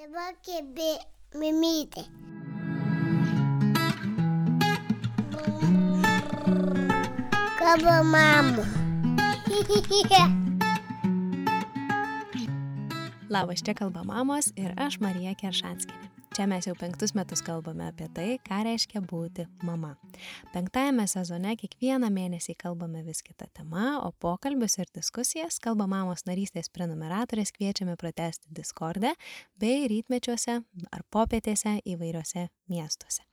Dabar kėbė mimytė. Kalba mama. Labas, čia kalba mamos ir aš Marija Keršanskinė. Čia mes jau penktus metus kalbame apie tai, ką reiškia būti mama. Penktajame sezone kiekvieną mėnesį kalbame vis kitą temą, o pokalbius ir diskusijas kalba mamos narystės prenumeratorės kviečiame pratesti Discord'e bei rytmečiuose ar popietėse įvairiose miestuose.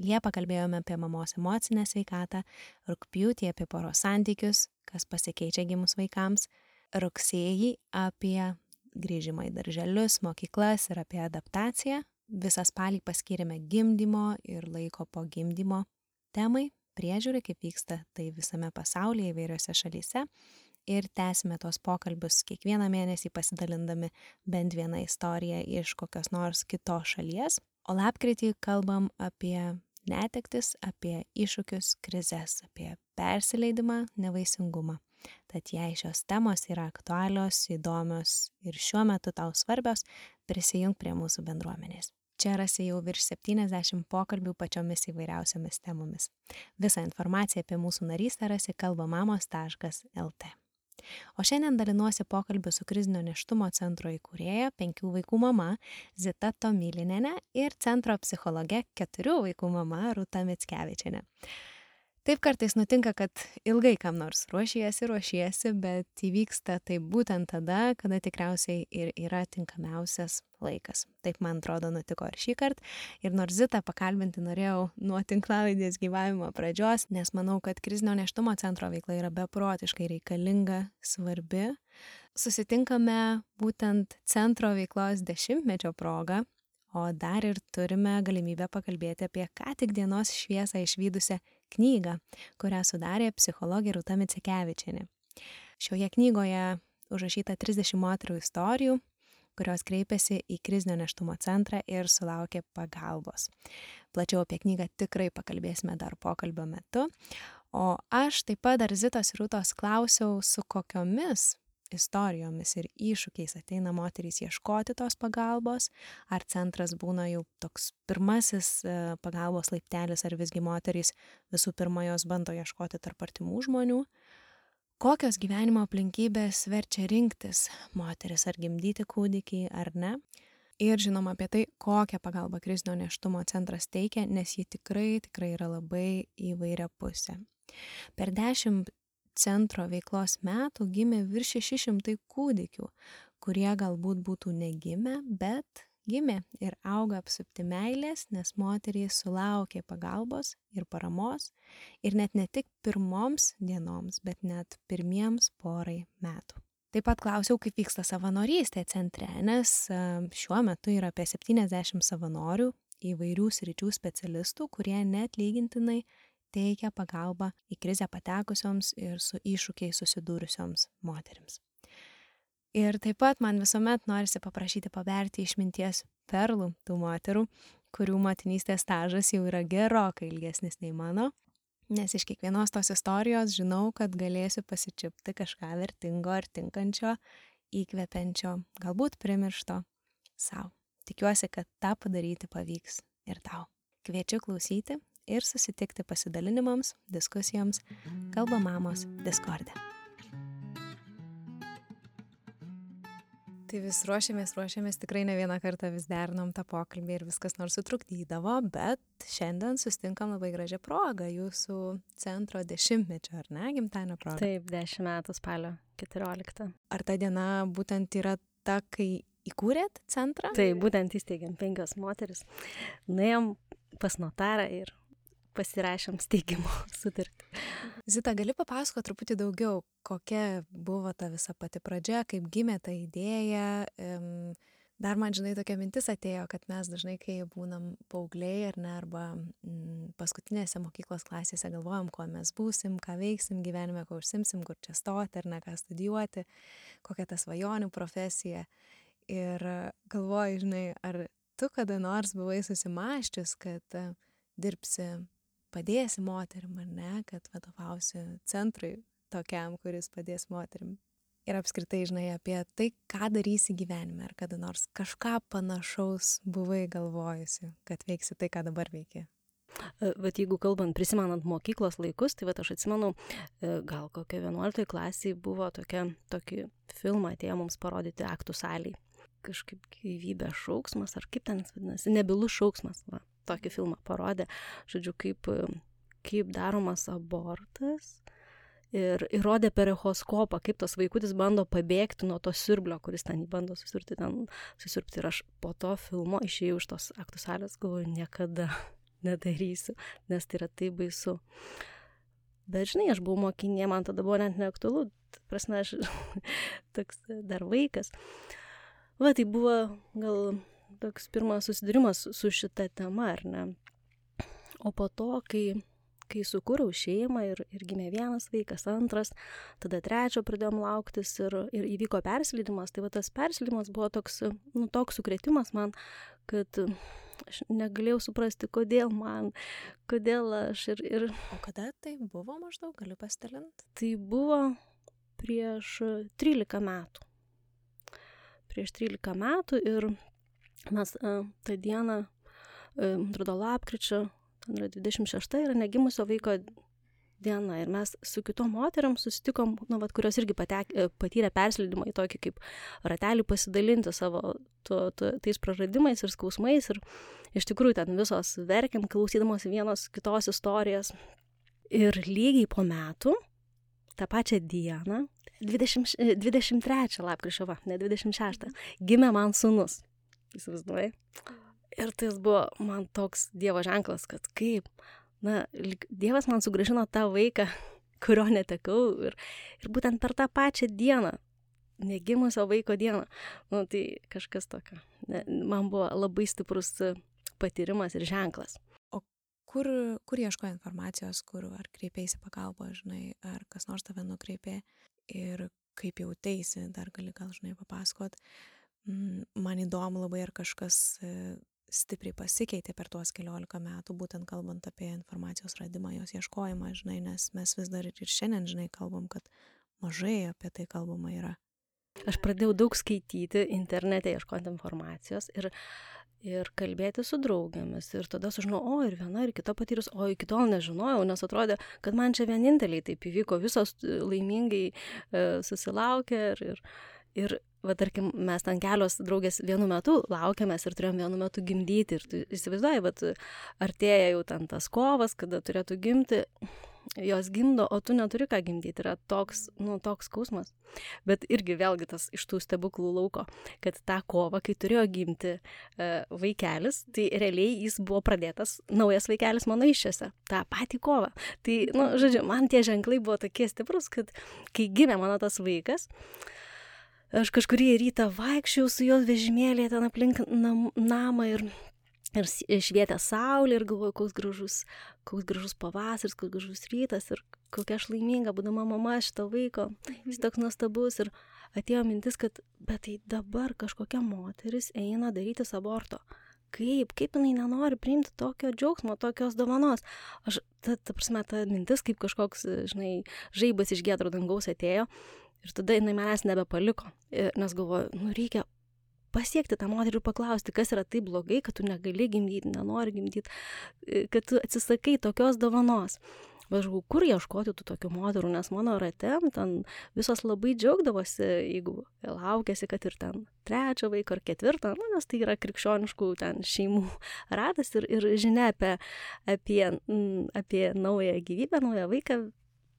Liepą kalbėjome apie mamos emocinę sveikatą, rūpjūtį apie poros santykius, kas pasikeičia gimus vaikams, rugsėjį apie grįžimą į darželius, mokyklas ir apie adaptaciją. Visą spalį paskyrėme gimdymo ir laiko po gimdymo temai, priežiūrai, kaip vyksta tai visame pasaulyje įvairiose šalyse. Ir tęsime tos pokalbius kiekvieną mėnesį pasidalindami bent vieną istoriją iš kokios nors kitos šalies. O lapkritį kalbam apie netektis, apie iššūkius, krizės, apie persileidimą, nevaisingumą. Tad jei šios temos yra aktualios, įdomios ir šiuo metu tau svarbios, prisijung prie mūsų bendruomenės. Čia rasi jau virš 70 pokalbių pačiomis įvairiausiamis temomis. Visą informaciją apie mūsų narystę rasi kalbamamos.lt. O šiandien dalinuosi pokalbiu su krizinio neštumo centro įkūrėja, penkių vaikų mama Zita Tomilinėne ir centro psichologe, keturių vaikų mama Rūta Mitskevičiane. Taip kartais nutinka, kad ilgai kam nors ruošiesi, ruošiesi, bet įvyksta tai būtent tada, kada tikriausiai ir yra tinkamiausias laikas. Taip man atrodo nutiko ir šį kartą. Ir nors Zitą pakalbinti norėjau nuo tinklalaidės gyvavimo pradžios, nes manau, kad krizinio neštumo centro veikla yra beprotiškai reikalinga, svarbi. Susitinkame būtent centro veiklos dešimtmečio progą, o dar ir turime galimybę pakalbėti apie ką tik dienos šviesą išvykusią knygą, kurią sudarė psichologė Rūta Mitsikevičianė. Šioje knygoje užrašyta 30 moterų istorijų, kurios kreipėsi į krizinio neštumo centrą ir sulaukė pagalbos. Plačiau apie knygą tikrai pakalbėsime dar pokalbio metu. O aš taip pat dar Zitos Rūtos klausiau, su kokiomis istorijomis ir iššūkiais ateina moterys ieškoti tos pagalbos, ar centras būna jau toks pirmasis e, pagalbos laiptelis, ar visgi moterys visų pirma jos bando ieškoti tarp artimų žmonių. Kokios gyvenimo aplinkybės verčia rinktis moteris ar gimdyti kūdikį ar ne. Ir žinoma apie tai, kokią pagalbą krizinio neštumo centras teikia, nes ji tikrai, tikrai yra labai įvairia pusė. Per dešimt centro veiklos metų gimė virš 600 kūdikių, kurie galbūt būtų negimę, bet gimė ir auga apsupti meilės, nes moterys sulaukė pagalbos ir paramos ir net ne tik pirmoms dienoms, bet net pirmiems porai metų. Taip pat klausiau, kaip vyksta savanorystė centre, nes šiuo metu yra apie 70 savanorių įvairių sričių specialistų, kurie net lygintinai teikia pagalbą į krizę patekusioms ir su iššūkiais susidūrusioms moteriams. Ir taip pat man visuomet norisi paprašyti paberti išminties perlų tų moterų, kurių motinystės stažas jau yra gerokai ilgesnis nei mano, nes iš kiekvienos tos istorijos žinau, kad galėsiu pasičiupti kažką vertingo ar tinkančio, įkvepiančio, galbūt primiršto savo. Tikiuosi, kad tą padaryti pavyks ir tau. Kviečiu klausyti ir susitikti pasidalinimams, diskusijoms Kalba mamos Discord'e. Tai vis ruošiamės, ruošiamės, tikrai ne vieną kartą vis dernom tą pokalbį ir viskas nors sutrukdydavo, bet šiandien sustinkam labai gražią progą jūsų centro dešimtmečio, ar ne, gimtadienio progą. Taip, dešimt metų spalio 14. Ar ta diena būtent yra ta, kai įkūrėt centrą? Taip, būtent įsteigėm penkios moteris. Nuėjom pas notarą ir pasirašėm steigimo sutartį. Zita, gali papasakoti truputį daugiau, kokia buvo ta visa pati pradžia, kaip gimė ta idėja. Dar man, žinai, tokia mintis atėjo, kad mes dažnai, kai būnam paaugliai ar ne, arba mm, paskutinėse mokyklos klasėse galvojam, kuo mes būsim, ką veiksim gyvenime, kuo užsimsim, kur čia stoti ar ne, ką studijuoti, kokia ta svajonių profesija. Ir galvoju, žinai, ar tu kada nors buvai susimaščius, kad uh, dirbsi padėsi moterim, ar ne, kad vadovausi centrui tokiam, kuris padės moterim. ir apskritai, žinai, apie tai, ką darysi gyvenime, ar kada nors kažką panašaus buvai galvojusi, kad veiksi tai, ką dabar veiki. Bet jeigu kalbant, prisimenant mokyklos laikus, tai va aš atsimenu, e, gal kokia 11 klasiai buvo tokia, tokį filmą atėjo mums parodyti aktų saliai. Kažkaip gyvybė šauksmas, ar kaip ten vadinasi, nebilus šauksmas, va, tokį filmą parodė, žodžiu, kaip, kaip daromas abortas ir įrodė per echoskopą, kaip tas vaikutis bando pabėgti nuo to siurblio, kuris ten jį bando susirpti, ten susirpti. Ir aš po to filmo išėjau iš tos aktų salės, galvoju, niekada nedarysiu, nes tai yra taip baisu. Bet žinai, aš buvau mokinė, man tada buvo net neaktualu, prasme, aš toks dar vaikas. Va, tai buvo gal toks pirmas susidūrimas su šita tema, ar ne? O po to, kai kai sukūriau šeimą ir, ir gimė vienas vaikas, antras, tada trečio pradėjom lauktis ir, ir įvyko persileidimas. Tai va tas persileidimas buvo toks, nu, toks sukretimas man, kad aš negalėjau suprasti, kodėl man, kodėl aš ir... ir... O kada tai buvo maždaug, galiu pasidalinti? Tai buvo prieš 13 metų. Prieš 13 metų ir mes uh, tą dieną, uh, atrodo, lapkričio ten yra 26 yra negimusio vaiko diena ir mes su kitom moteriam susitikom, nu, vat, kurios irgi patek, e, patyrė perslydimą į tokį kaip ratelį pasidalinti savo to, to, tais praradimais ir skausmais ir iš tikrųjų ten visos verkiam, klausydamos vienos kitos istorijas. Ir lygiai po metų, tą pačią dieną, 20, 23 e, lapkričio, va, ne 26, gimė man sunus. Įsivaizduoji? Ir tai buvo man toks Dievo ženklas, kad kaip, na, Dievas man sugražino tą vaiką, kurio netekau ir, ir būtent per tą pačią dieną, negimusio vaiko dieną, nu, tai kažkas tokio. Man buvo labai stiprus patyrimas ir ženklas. O kur, kur ieško informacijos, kur ar kreipėsi pagalbą, žinai, ar kas nors tave nukreipė ir kaip jautėsi, dar gali gal, žinai, papasakot. Mm, man įdomu labai, ar kažkas stipriai pasikeitė per tuos keliolika metų, būtent kalbant apie informacijos radimą, jos ieškojimą, žinai, nes mes vis dar ir šiandien, žinai, kalbam, kad mažai apie tai kalbama yra. Aš pradėjau daug skaityti internete, ieškoti informacijos ir, ir kalbėti su draugėmis. Ir tada sužinojau, o ir viena, ir kita patyrus, o iki tol nežinojau, nes atrodė, kad man čia vieninteliai taip įvyko, visos laimingai e, susilaukė ir, ir, ir va tarkim mes ten kelios draugės vienu metu laukėmės ir turėjom vienu metu gimdyti ir tu įsivaizduoji, bet artėja jau ten tas kovas, kada turėtų gimti, jos gimdo, o tu neturi ką gimdyti, yra toks, nu, toks skausmas. Bet irgi vėlgi tas iš tų stebuklų lauko, kad tą kovą, kai turėjo gimti e, vaikelis, tai realiai jis buvo pradėtas, naujas vaikelis mano iššiose, tą patį kovą. Tai, nu, žodžiu, man tie ženklai buvo tokie stiprus, kad kai gimė mano tas vaikas, aš kažkurį rytą vaikščiau su jos vežimėlė ten aplink nam, namą ir, ir švietė saulė ir galvoju, koks gražus, koks gražus pavasaris, koks gražus rytas ir kokia aš laiminga, būdama mama šito vaiko. Jis toks nuostabus ir atėjo mintis, kad bet tai dabar kažkokia moteris eina daryti aborto. Kaip, kaip jinai nenori priimti tokio džiaugsmo, tokios dovanos. Aš, ta, ta prasme, ta mintis kaip kažkoks, žinai, žaibas iš gėdro dangaus atėjo Ir tada jinai manęs nebepaliko, nes galvoju, nu reikia pasiekti tą moterį ir paklausti, kas yra taip blogai, kad tu negali gimdyti, nenori gimdyti, kad tu atsisakai tokios dovanos. Važau, kur ieškoti tų tokių moterų, nes mano rate ten visos labai džiaugdavosi, jeigu laukėsi, kad ir ten trečią vaiką ar ketvirtą, nu, nes tai yra krikščioniškų ten šeimų ratas ir, ir žinia apie, apie, apie naują gyvybę, naują vaiką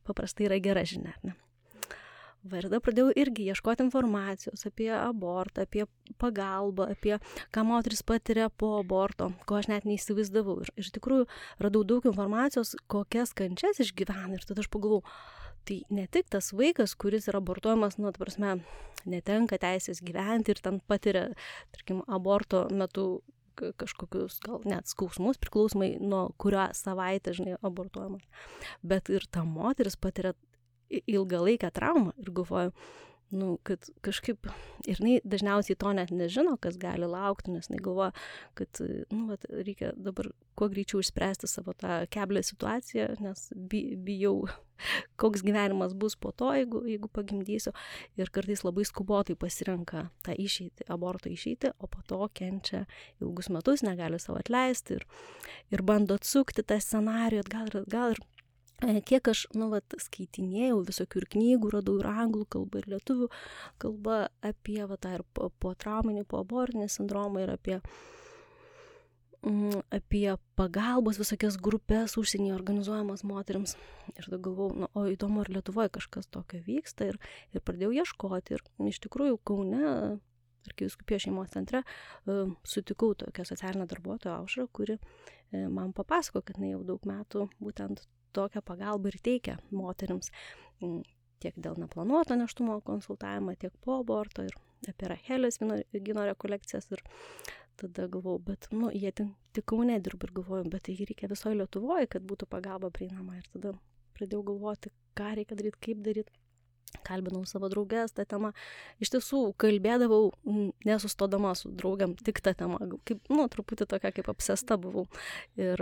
paprastai yra gera žinia. Ne? Va ir tada pradėjau irgi ieškoti informacijos apie abortą, apie pagalbą, apie ką moteris patiria po aborto, ko aš net neįsivaizdavau. Ir iš tikrųjų radau daug informacijos, kokias kančias išgyvena. Ir tada aš pagalvojau, tai ne tik tas vaikas, kuris yra abortuojamas, nu, prasme, netenka teisės gyventi ir ten patiria, tarkim, aborto metu kažkokius gal net skausmus priklausomai nuo kurio savaitę, žinai, abortuojamas. Bet ir ta moteris patiria ilgalaikę traumą ir galvoju, nu, kad kažkaip ir jinai dažniausiai to net nežino, kas gali laukti, nes jinai galvoja, kad nu, vat, reikia dabar kuo greičiau išspręsti savo tą keblę situaciją, nes bi, bijau, koks gyvenimas bus po to, jeigu, jeigu pagimdysiu. Ir kartais labai skubotai pasirenka tą išeitį, aborto išeitį, o po to kenčia ilgus metus, negali savo atleisti ir, ir bando atsukti tą scenarijų atgal ir atgal. Ir kiek aš, nu, vat, skaitinėjau visokių ir knygų, radau ir anglų kalbą, ir lietuvių kalbą apie, va, tą ir po, trauminį, po abortinį sindromą ir apie, mm, apie pagalbos visokias grupės užsienyje organizuojamas moteriams. Ir tada galvau, nu, o įdomu, ar Lietuvoje kažkas tokio vyksta ir, ir pradėjau ieškoti. Ir iš tikrųjų Kaune arkiviskupijos šeimos centre sutikau tokią socialinę darbuotoją Aušrą, kuri man papasako, kad jinai jau daug metų būtent tokią pagalbą ir teikia moteriams mm, tiek dėl neplanuoto neštumo konsultavimą, tiek po aborto ir apie Rachelės gino rekolekcijas. Ir tada galvojau, bet, nu, jie ten tik kaune dirba ir galvojau, bet tai reikia visoje Lietuvoje, kad būtų pagalba prieinama. Ir tada pradėjau galvoti, ką reikia daryti, kaip daryti. Kalbinau savo draugės tą temą. Iš tiesų, kalbėdavau mm, nesustodama su draugiam tik tą temą. Kaip, nu, truputį tokia kaip apsesta buvau. Ir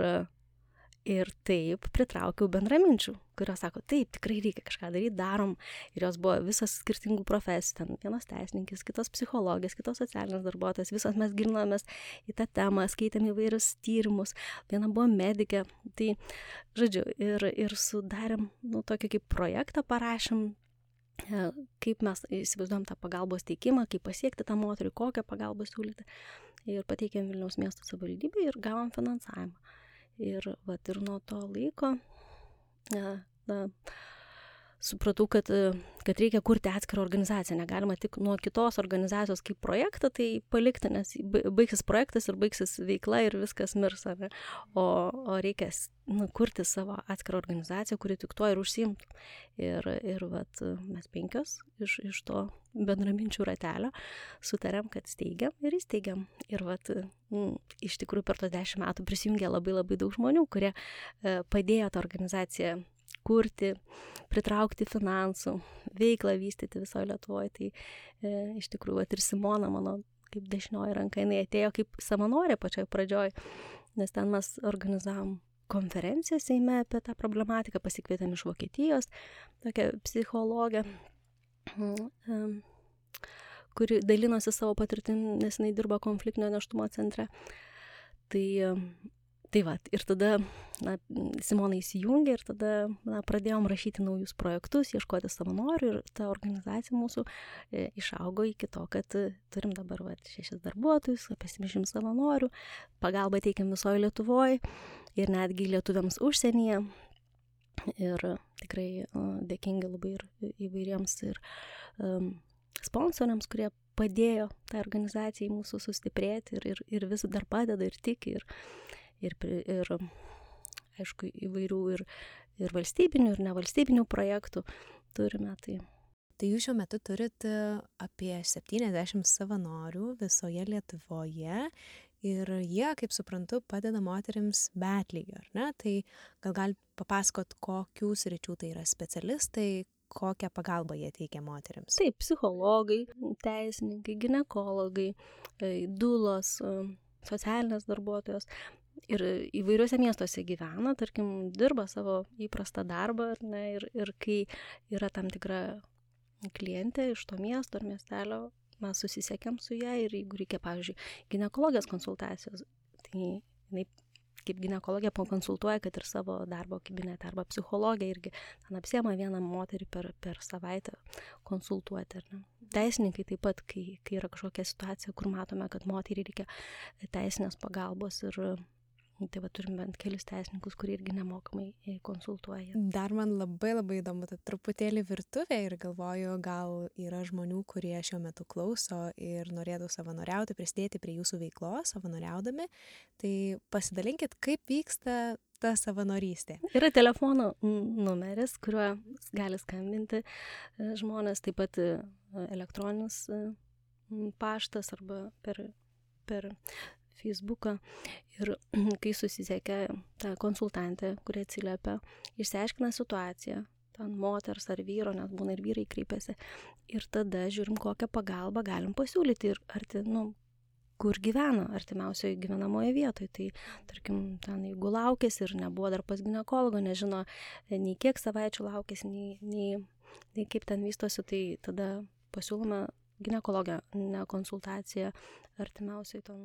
Ir taip pritraukiau bendraminčių, kurios sako, taip, tikrai reikia kažką daryti, darom. Ir jos buvo visas skirtingų profesijų, ten vienas teisininkis, kitos psichologės, kitos socialinės darbuotojas, visos mes gilinomės į tą temą, skaitėm įvairius tyrimus, viena buvo medikė. Tai, žodžiu, ir, ir sudarėm, nu, tokį kaip projektą parašėm, e, kaip mes įsivaizduojam tą pagalbos teikimą, kaip pasiekti tą moterį, kokią pagalbą siūlyti. Ir pateikėm Vilniaus miesto savivaldybę ir gavom finansavimą. Ir, vat, ir nuo to laiko na, na, supratau, kad, kad reikia kurti atskirą organizaciją. Negalima tik nuo kitos organizacijos kaip projektą tai palikti, nes baigsis projektas ir baigsis veikla ir viskas mirs. O, o reikia nu, kurti savo atskirą organizaciją, kuri tik tuo ir užsimtų. Ir, ir vat, mes penkios iš, iš to bendraminčių ratelio sutarėm, kad steigiam ir įsteigiam. Ir vat, m, iš tikrųjų per tos dešimt metų prisijungė labai labai daug žmonių, kurie e, padėjo tą organizaciją kurti, pritraukti finansų, veiklą vystyti visoje Lietuvoje. Tai e, iš tikrųjų, ir Simona, mano kaip dešinioji ranka, jinai atėjo kaip savanorė pačioj pradžioj, nes ten mes organizavom konferenciją Seime apie tą problematiką, pasikvietėm iš Vokietijos tokią psichologę, kuri dalinosi savo patirtim, nes jinai dirba konfliktinio neštumo centre. Tai Tai va, ir tada na, Simona įsijungė ir tada na, pradėjom rašyti naujus projektus, ieškoti savanorių ir ta organizacija mūsų e, išaugo iki to, kad e, turim dabar va, šešis darbuotojus, apie 70 savanorių, pagalbą teikiam visoje Lietuvoje ir netgi lietuviams užsienyje. Ir tikrai o, dėkingi labai ir įvairiems ir um, sponsoriams, kurie padėjo tai organizacijai mūsų sustiprėti ir, ir, ir vis dar padeda ir tiki. Ir, ir, ir aišku, įvairių ir, ir valstybinių, ir nevalstybinių projektų turime. Tai. Tai jūs šiuo metu turite apie 70 savanorių visoje Lietuvoje ir jie, kaip suprantu, padeda moteriams be atlygio, ar ne? Tai gal gal papasakot, kokių sričių tai yra specialistai, kokią pagalbą jie teikia moteriams? Taip, psichologai, teisininkai, gynekologai, e, dulos, e, socialinės darbuotojos ir įvairiuose miestuose gyvena, tarkim, dirba savo įprastą darbą, ne, ir, ir kai yra tam tikra klientė iš to miesto ar miestelio, mes susisiekėm su ją ir jeigu reikia, pavyzdžiui, gynekologijos konsultacijos, tai jinai kaip gynekologija pakonsultuoja, kad ir savo darbo kabinete arba psichologija irgi ten apsiema vieną moterį per, per savaitę konsultuoti. Teisininkai taip pat, kai, kai yra kažkokia situacija, kur matome, kad moteriai reikia teisinės pagalbos ir Tai va turim bent kelius teisininkus, kurie irgi nemokamai e, konsultuoja. Dar man labai labai įdomu, tai truputėlį virtuvė ir galvoju, gal yra žmonių, kurie šiuo metu klauso ir norėtų savanoriauti, prisidėti prie jūsų veiklos, savanoriaudami. Tai pasidalinkit, kaip vyksta ta savanorystė. Yra telefono numeris, kuriuo gali skambinti e, žmonės, taip pat e, elektroninis paštas arba per, per Facebooką ir kai susisiekia ta konsultantė, kuri atsiliepia, išsiaiškina situaciją, ten moters ar vyro, nes būna ir vyrai kreipiasi. Ir tada žiūrim, kokią pagalbą galim pasiūlyti ir ar tai, nu, kur gyvena artimiausioje gyvenamoje vietoje. Tai, tarkim, ten jeigu laukėsi ir nebuvo dar pas gynekologo, nežino nei kiek savaičių laukėsi, nei, nei, nei kaip ten vystosi, tai tada pasiūlome gynekologę, ne konsultaciją artimiausiai ten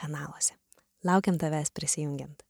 kanaluose. Laukiam tavęs prisijungiant.